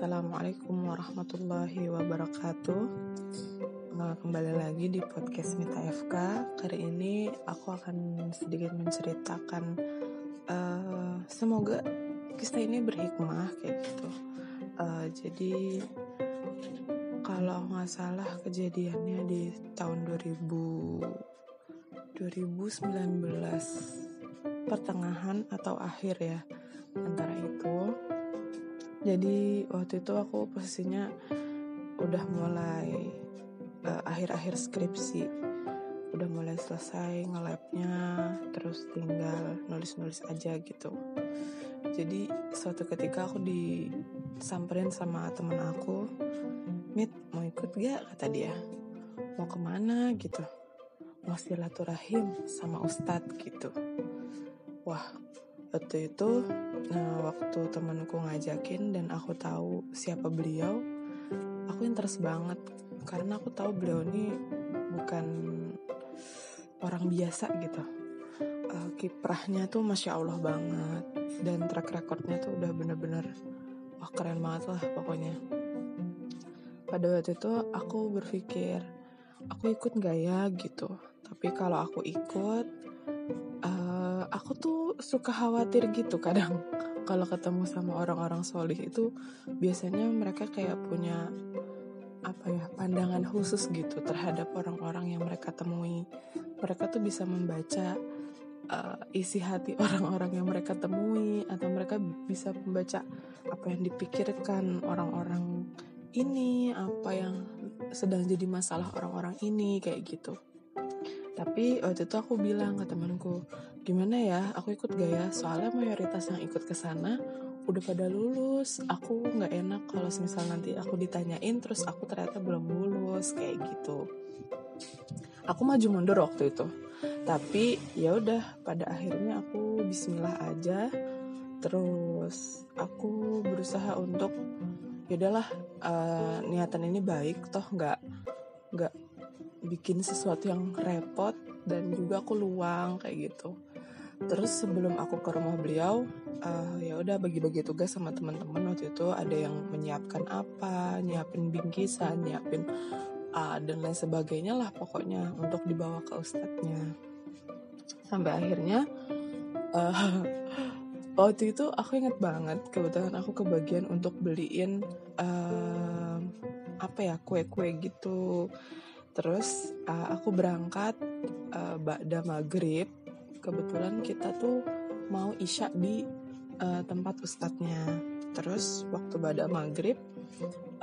Assalamualaikum warahmatullahi wabarakatuh. Uh, Kembali lagi di podcast Mita FK Kali ini aku akan sedikit menceritakan uh, Semoga kisah ini berhikmah kayak gitu. Uh, Jadi kalau nggak salah kejadiannya di tahun 2000 2019 pertengahan atau akhir ya antara itu jadi waktu itu aku posisinya udah mulai uh, akhir-akhir skripsi. Udah mulai selesai ngelabnya terus tinggal nulis-nulis aja gitu. Jadi suatu ketika aku disamperin sama temen aku Mit mau ikut gak? kata dia. Mau ke mana? gitu. Mau silaturahim sama ustadz gitu. Wah waktu itu nah waktu temanku ngajakin dan aku tahu siapa beliau aku interest banget. Karena aku tahu beliau ini bukan orang biasa gitu. Uh, kiprahnya tuh masya allah banget. Dan track recordnya tuh udah bener-bener wah keren banget lah pokoknya. Pada waktu itu aku berpikir aku ikut gak ya? gitu. Tapi kalau aku ikut uh, aku tuh suka khawatir gitu kadang. Kalau ketemu sama orang-orang solih itu biasanya mereka kayak punya apa ya pandangan khusus gitu terhadap orang-orang yang mereka temui. Mereka tuh bisa membaca uh, isi hati orang-orang yang mereka temui atau mereka bisa membaca apa yang dipikirkan orang-orang ini apa yang sedang jadi masalah orang-orang ini kayak gitu tapi waktu itu aku bilang ke temanku gimana ya aku ikut gak ya? Soalnya mayoritas yang ikut ke sana udah pada lulus. Aku nggak enak kalau misal nanti aku ditanyain terus aku ternyata belum lulus kayak gitu. Aku maju mundur waktu itu. Tapi ya udah pada akhirnya aku Bismillah aja. Terus aku berusaha untuk ya udahlah uh, niatan ini baik toh nggak nggak bikin sesuatu yang repot dan juga aku luang kayak gitu. Terus sebelum aku ke rumah beliau uh, ya udah bagi-bagi tugas sama teman-teman. Waktu itu ada yang menyiapkan apa nyiapin bingkisan nyiapin uh, dan lain sebagainya lah pokoknya untuk dibawa ke ustadznya. Sampai akhirnya uh, waktu itu aku inget banget kebetulan aku kebagian untuk beliin uh, apa ya kue-kue gitu terus uh, aku berangkat uh, ba'da maghrib. Kebetulan kita tuh mau isya di uh, tempat ustadznya. Terus waktu ba'da maghrib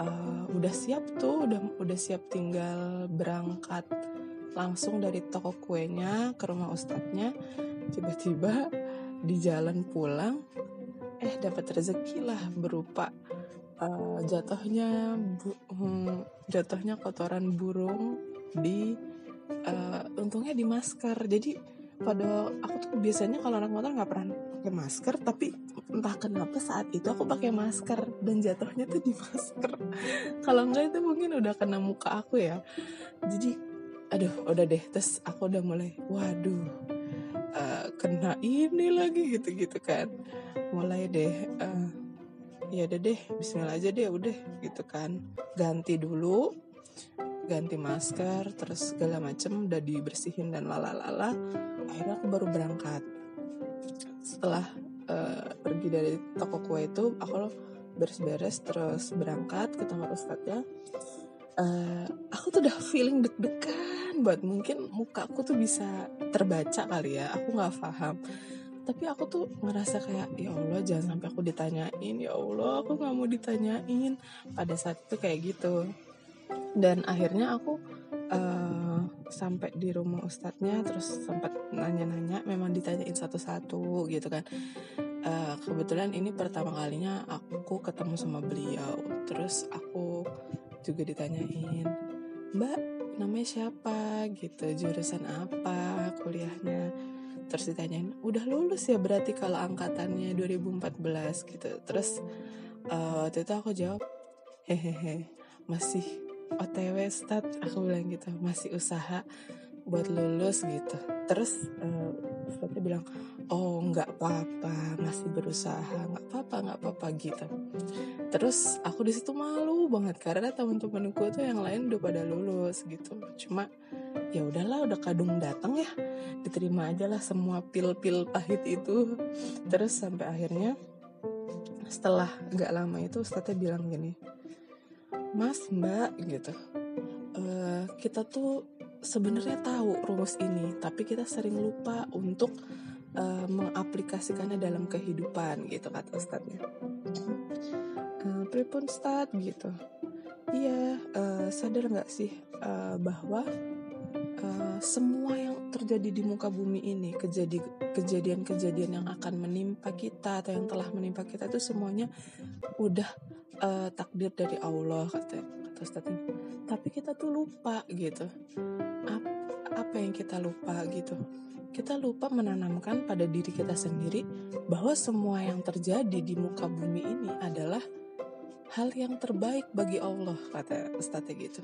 uh, udah siap tuh udah udah siap tinggal berangkat langsung dari toko kuenya ke rumah ustadznya. Tiba-tiba di jalan pulang eh dapat rezeki lah berupa uh, jatuhnya bu, hmm, jatuhnya kotoran burung di uh, untungnya di masker. Jadi pada aku tuh biasanya kalau anak motor nggak pernah pakai masker tapi entah kenapa saat itu aku pakai masker dan jatuhnya tuh di masker. Kalau enggak itu mungkin udah kena muka aku ya. Jadi aduh udah deh terus aku udah mulai waduh uh, kena ini lagi gitu gitu kan. Mulai deh uh, ya udah deh Bismillah aja deh udah gitu kan. Ganti dulu ganti masker terus segala macem udah dibersihin dan lalalala. Akhirnya aku baru berangkat. Setelah uh, pergi dari toko kue itu aku beres-beres terus berangkat ke tempat ustadznya. Uh, aku tuh udah feeling deg-degan buat mungkin muka aku tuh bisa terbaca kali ya. Aku nggak paham tapi aku tuh ngerasa kayak ya Allah jangan sampai aku ditanyain ya Allah aku nggak mau ditanyain. Pada saat itu kayak gitu. Dan akhirnya aku uh, sampai di rumah ustadznya terus sempat nanya-nanya memang ditanyain satu-satu gitu kan. Uh, kebetulan ini pertama kalinya aku ketemu sama beliau terus aku juga ditanyain mbak namanya siapa? Gitu jurusan apa kuliahnya terus ditanyain udah lulus ya berarti kalau angkatannya 2014 gitu. Terus uh, waktu itu aku jawab hehehe masih otw stat aku bilang gitu masih usaha buat lulus gitu. Terus uh, bilang oh nggak apa-apa masih berusaha nggak apa-apa nggak apa-apa gitu. Terus aku di situ malu banget karena teman-temanku tuh yang lain udah pada lulus gitu. Cuma ya udahlah udah kadung datang ya. Diterima aja lah semua pil-pil pahit itu. Terus sampai akhirnya setelah nggak lama itu Ustadznya bilang gini Mas Mbak gitu. Uh, kita tuh sebenarnya tahu rumus ini tapi kita sering lupa untuk uh, mengaplikasikannya dalam kehidupan gitu kata Ustadznya. Uh, pripun Ustadz? gitu. Iya uh, sadar nggak sih uh, bahwa semua yang terjadi di muka bumi ini kejadian-kejadian yang akan menimpa kita atau yang telah menimpa kita itu semuanya udah uh, takdir dari Allah kata kata Ustadz tapi kita tuh lupa gitu. Apa, apa yang kita lupa gitu? Kita lupa menanamkan pada diri kita sendiri bahwa semua yang terjadi di muka bumi ini adalah hal yang terbaik bagi Allah kata Ustadz gitu.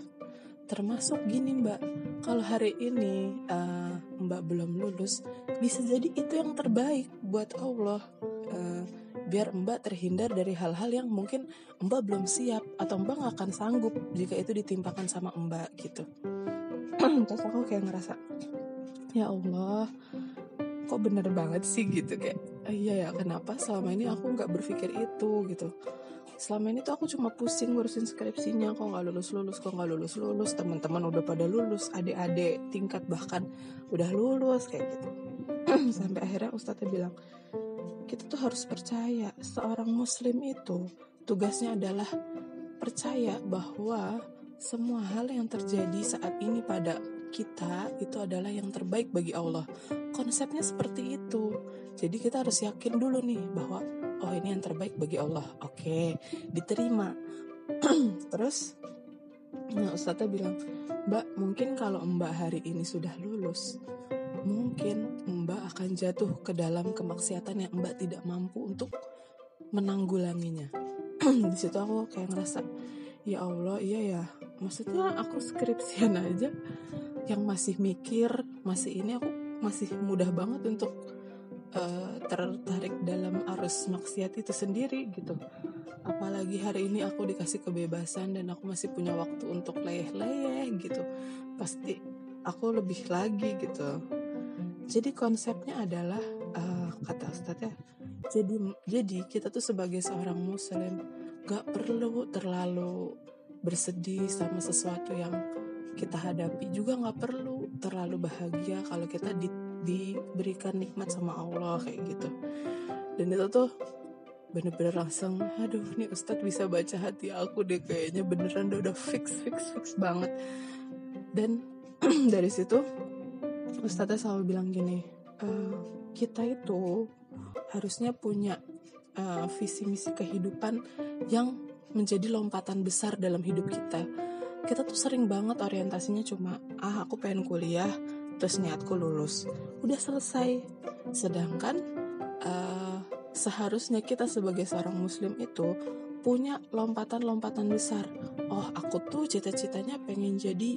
Termasuk gini mbak. Kalau hari ini uh, mbak belum lulus bisa jadi itu yang terbaik buat Allah uh, biar mbak terhindar dari hal-hal yang mungkin mbak belum siap atau mbak gak akan sanggup jika itu ditimpakan sama mbak gitu. Terus aku kayak ngerasa ya Allah kok bener banget sih? Gitu kayak iya ya kenapa selama ini aku nggak berpikir itu? Gitu selama ini tuh aku cuma pusing ngurusin skripsinya kok nggak lulus lulus kok nggak lulus lulus teman-teman udah pada lulus adik-adik tingkat bahkan udah lulus kayak gitu sampai akhirnya ustadznya bilang kita tuh harus percaya seorang muslim itu tugasnya adalah percaya bahwa semua hal yang terjadi saat ini pada kita itu adalah yang terbaik bagi Allah. Konsepnya seperti itu. Jadi kita harus yakin dulu nih bahwa oh ini yang terbaik bagi Allah. Oke diterima. Terus nah Ustaznya bilang mbak mungkin kalau mbak hari ini sudah lulus mungkin mbak akan jatuh ke dalam kemaksiatan yang mbak tidak mampu untuk menanggulanginya. Di situ aku kayak ngerasa ya Allah iya ya. Maksudnya aku skripsian aja. Yang masih mikir masih ini aku masih mudah banget untuk uh, tertarik dalam arus maksiat itu sendiri gitu. Apalagi hari ini aku dikasih kebebasan dan aku masih punya waktu untuk leyeh-leyeh gitu. Pasti aku lebih lagi gitu. Jadi konsepnya adalah uh, kata Ustadz ya jadi jadi kita tuh sebagai seorang muslim gak perlu terlalu bersedih sama sesuatu yang kita hadapi juga gak perlu terlalu bahagia kalau kita di diberikan nikmat sama Allah kayak gitu. Dan itu tuh bener-bener langsung aduh nih Ustadz bisa baca hati aku deh kayaknya beneran udah, udah fix fix fix banget. Dan dari situ Ustadznya selalu bilang gini e, kita itu harusnya punya uh, visi misi kehidupan yang menjadi lompatan besar dalam hidup kita. Kita tuh sering banget orientasinya cuma ah aku pengen kuliah terus niatku lulus. Udah selesai. Sedangkan uh, seharusnya kita sebagai seorang muslim itu punya lompatan-lompatan besar. Oh aku tuh cita-citanya pengen jadi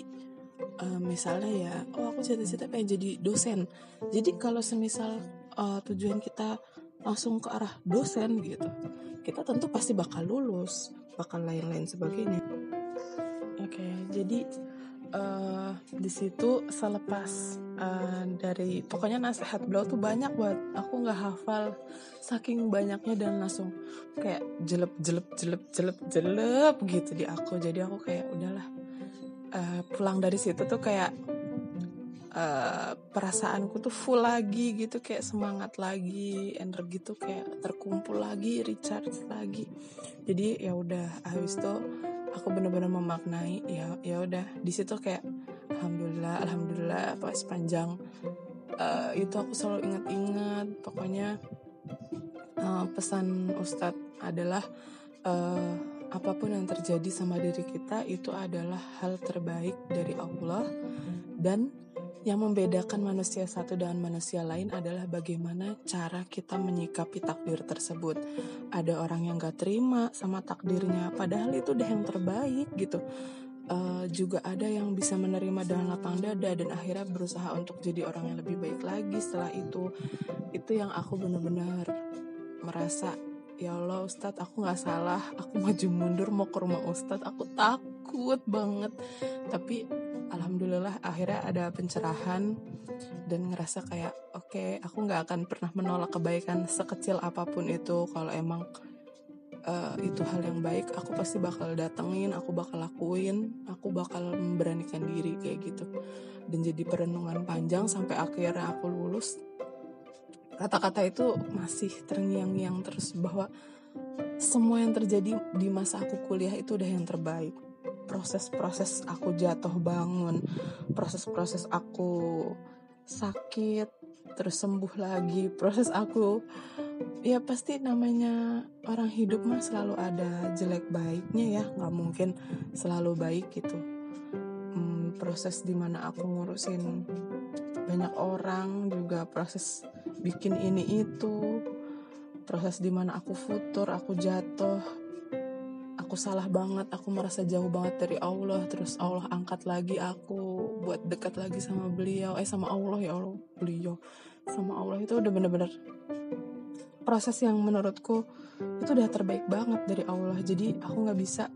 uh, misalnya ya oh aku cita-cita pengen jadi dosen. Jadi kalau semisal uh, tujuan kita langsung ke arah dosen gitu kita tentu pasti bakal lulus bakal lain-lain sebagainya. Oke okay, jadi uh, di situ selepas uh, dari pokoknya nasihat beliau tuh banyak buat aku nggak hafal saking banyaknya dan langsung kayak jelep jelep jelep jelep jelep gitu di aku. Jadi aku kayak udahlah. Uh, pulang dari situ tuh kayak uh, perasaanku tuh full lagi gitu kayak semangat lagi energi tuh kayak terkumpul lagi recharge lagi. Jadi ya udah habis tuh aku benar-benar memaknai ya ya udah. Di situ kayak alhamdulillah alhamdulillah apa sepanjang uh, itu aku selalu ingat-ingat. Pokoknya uh, pesan Ustadz adalah uh, apa pun yang terjadi sama diri kita itu adalah hal terbaik dari Allah. Dan yang membedakan manusia satu dengan manusia lain adalah bagaimana cara kita menyikapi takdir tersebut. Ada orang yang gak terima sama takdirnya, padahal itu udah yang terbaik gitu. uh, juga ada yang bisa menerima dengan lapang dada dan akhirnya berusaha untuk jadi orang yang lebih baik lagi setelah itu itu yang aku benar-benar merasa ya Allah Ustadz aku nggak salah aku maju mundur mau ke rumah Ustadz aku takut banget tapi alhamdulillah akhirnya ada pencerahan dan ngerasa kayak oke okay, aku nggak akan pernah menolak kebaikan sekecil apa pun itu. Kalau emang uh, itu hal yang baik aku pasti bakal datengin aku bakal lakuin aku bakal memberanikan diri kayak gitu. Dan jadi perenungan panjang sampai akhirnya aku lulus. Kata-kata itu masih terngiang-ngiang terus bahwa semua yang terjadi di masa aku kuliah itu udah yang terbaik proses-proses aku jatuh bangun proses-proses aku sakit terus sembuh lagi proses aku ya pasti namanya orang hidup mah selalu ada jelek baiknya ya nggak mungkin selalu baik gitu. Hmm, proses di mana aku ngurusin banyak orang juga proses bikin ini itu proses di mana aku futur aku jatuh aku salah banget aku merasa jauh banget dari Allah terus Allah angkat lagi aku buat dekat lagi sama beliau eh sama Allah ya Allah beliau sama Allah. Itu udah bener-bener proses yang menurutku itu udah terbaik banget dari Allah. Jadi aku nggak bisa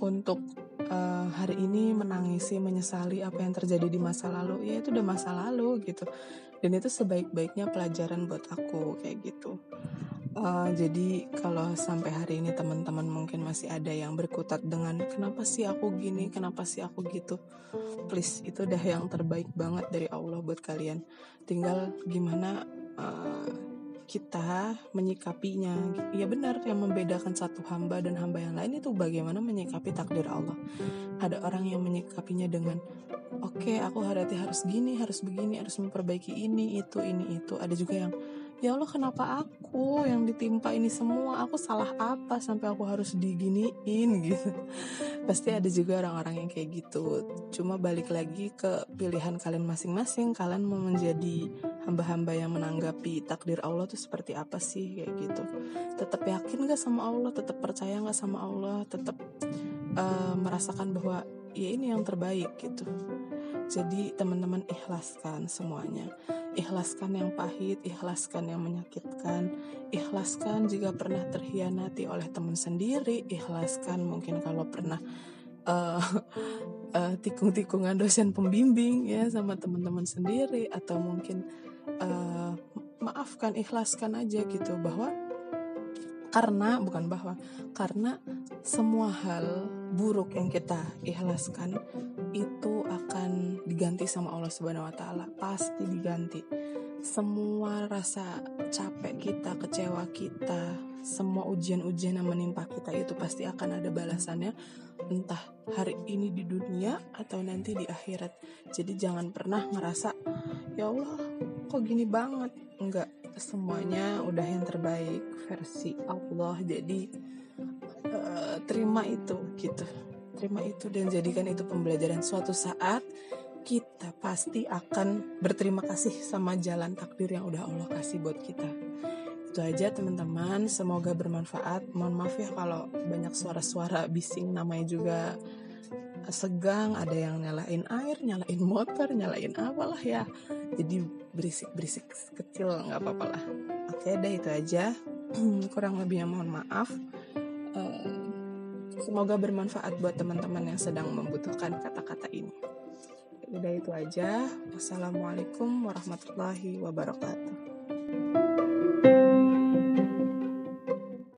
untuk uh, hari ini menangisi menyesali apa yang terjadi di masa lalu. Ya itu udah masa lalu gitu. Dan itu sebaik-baiknya pelajaran buat aku kayak gitu uh, jadi kalau sampai hari ini teman-teman mungkin masih ada yang berkutat dengan kenapa sih aku gini kenapa sih aku gitu please itu udah yang terbaik banget dari Allah buat kalian tinggal gimana uh, kita menyikapinya. Ya benar yang membedakan satu hamba dan hamba yang lain itu bagaimana menyikapi takdir Allah. Ada orang yang menyikapinya dengan oke okay, aku hati harus gini, harus begini, harus memperbaiki ini, itu, ini, itu. Ada juga yang ya Allah kenapa aku yang ditimpa ini semua? Aku salah apa sampai aku harus diginiin gitu? Pasti ada juga orang-orang yang kayak gitu. Cuma balik lagi ke pilihan kalian masing-masing. Kalian mau menjadi hamba-hamba yang menanggapi takdir Allah tuh seperti apa sih? Kayak gitu. Tetap yakin gak sama Allah? Tetap percaya gak sama Allah? Tetap uh, merasakan bahwa ya ini yang terbaik gitu. Jadi teman-teman ikhlaskan semuanya Ikhlaskan yang pahit, ikhlaskan yang menyakitkan, ikhlaskan jika pernah terhianati oleh teman sendiri, ikhlaskan mungkin kalau pernah uh, uh, tikung-tikungan dosen pembimbing ya sama teman-teman sendiri atau mungkin uh, maafkan, ikhlaskan aja gitu bahwa karena bukan bahwa karena semua hal buruk yang kita ikhlaskan itu diganti sama Allah Subhanahu wa taala, pasti diganti. Semua rasa capek kita, kecewa kita, semua ujian-ujian yang menimpa kita itu pasti akan ada balasannya entah hari ini di dunia atau nanti di akhirat. Jadi jangan pernah ngerasa ya Allah kok gini banget. Enggak, semuanya udah yang terbaik versi Allah. Jadi uh, terima itu gitu terima itu dan jadikan itu pembelajaran suatu saat kita pasti akan berterima kasih sama jalan takdir yang udah Allah kasih buat kita. Itu aja teman-teman. Semoga bermanfaat. Mohon maaf ya kalau banyak suara-suara bising. Namanya juga segang. Ada yang nyalain air nyalain motor nyalain apalah ya. Jadi berisik-berisik kecil nggak apa-apa lah. Oke deh itu aja. Kurang lebihnya mohon maaf. Uh, Semoga bermanfaat buat teman-teman yang sedang membutuhkan kata-kata ini. Udah itu aja. Wassalamualaikum warahmatullahi wabarakatuh.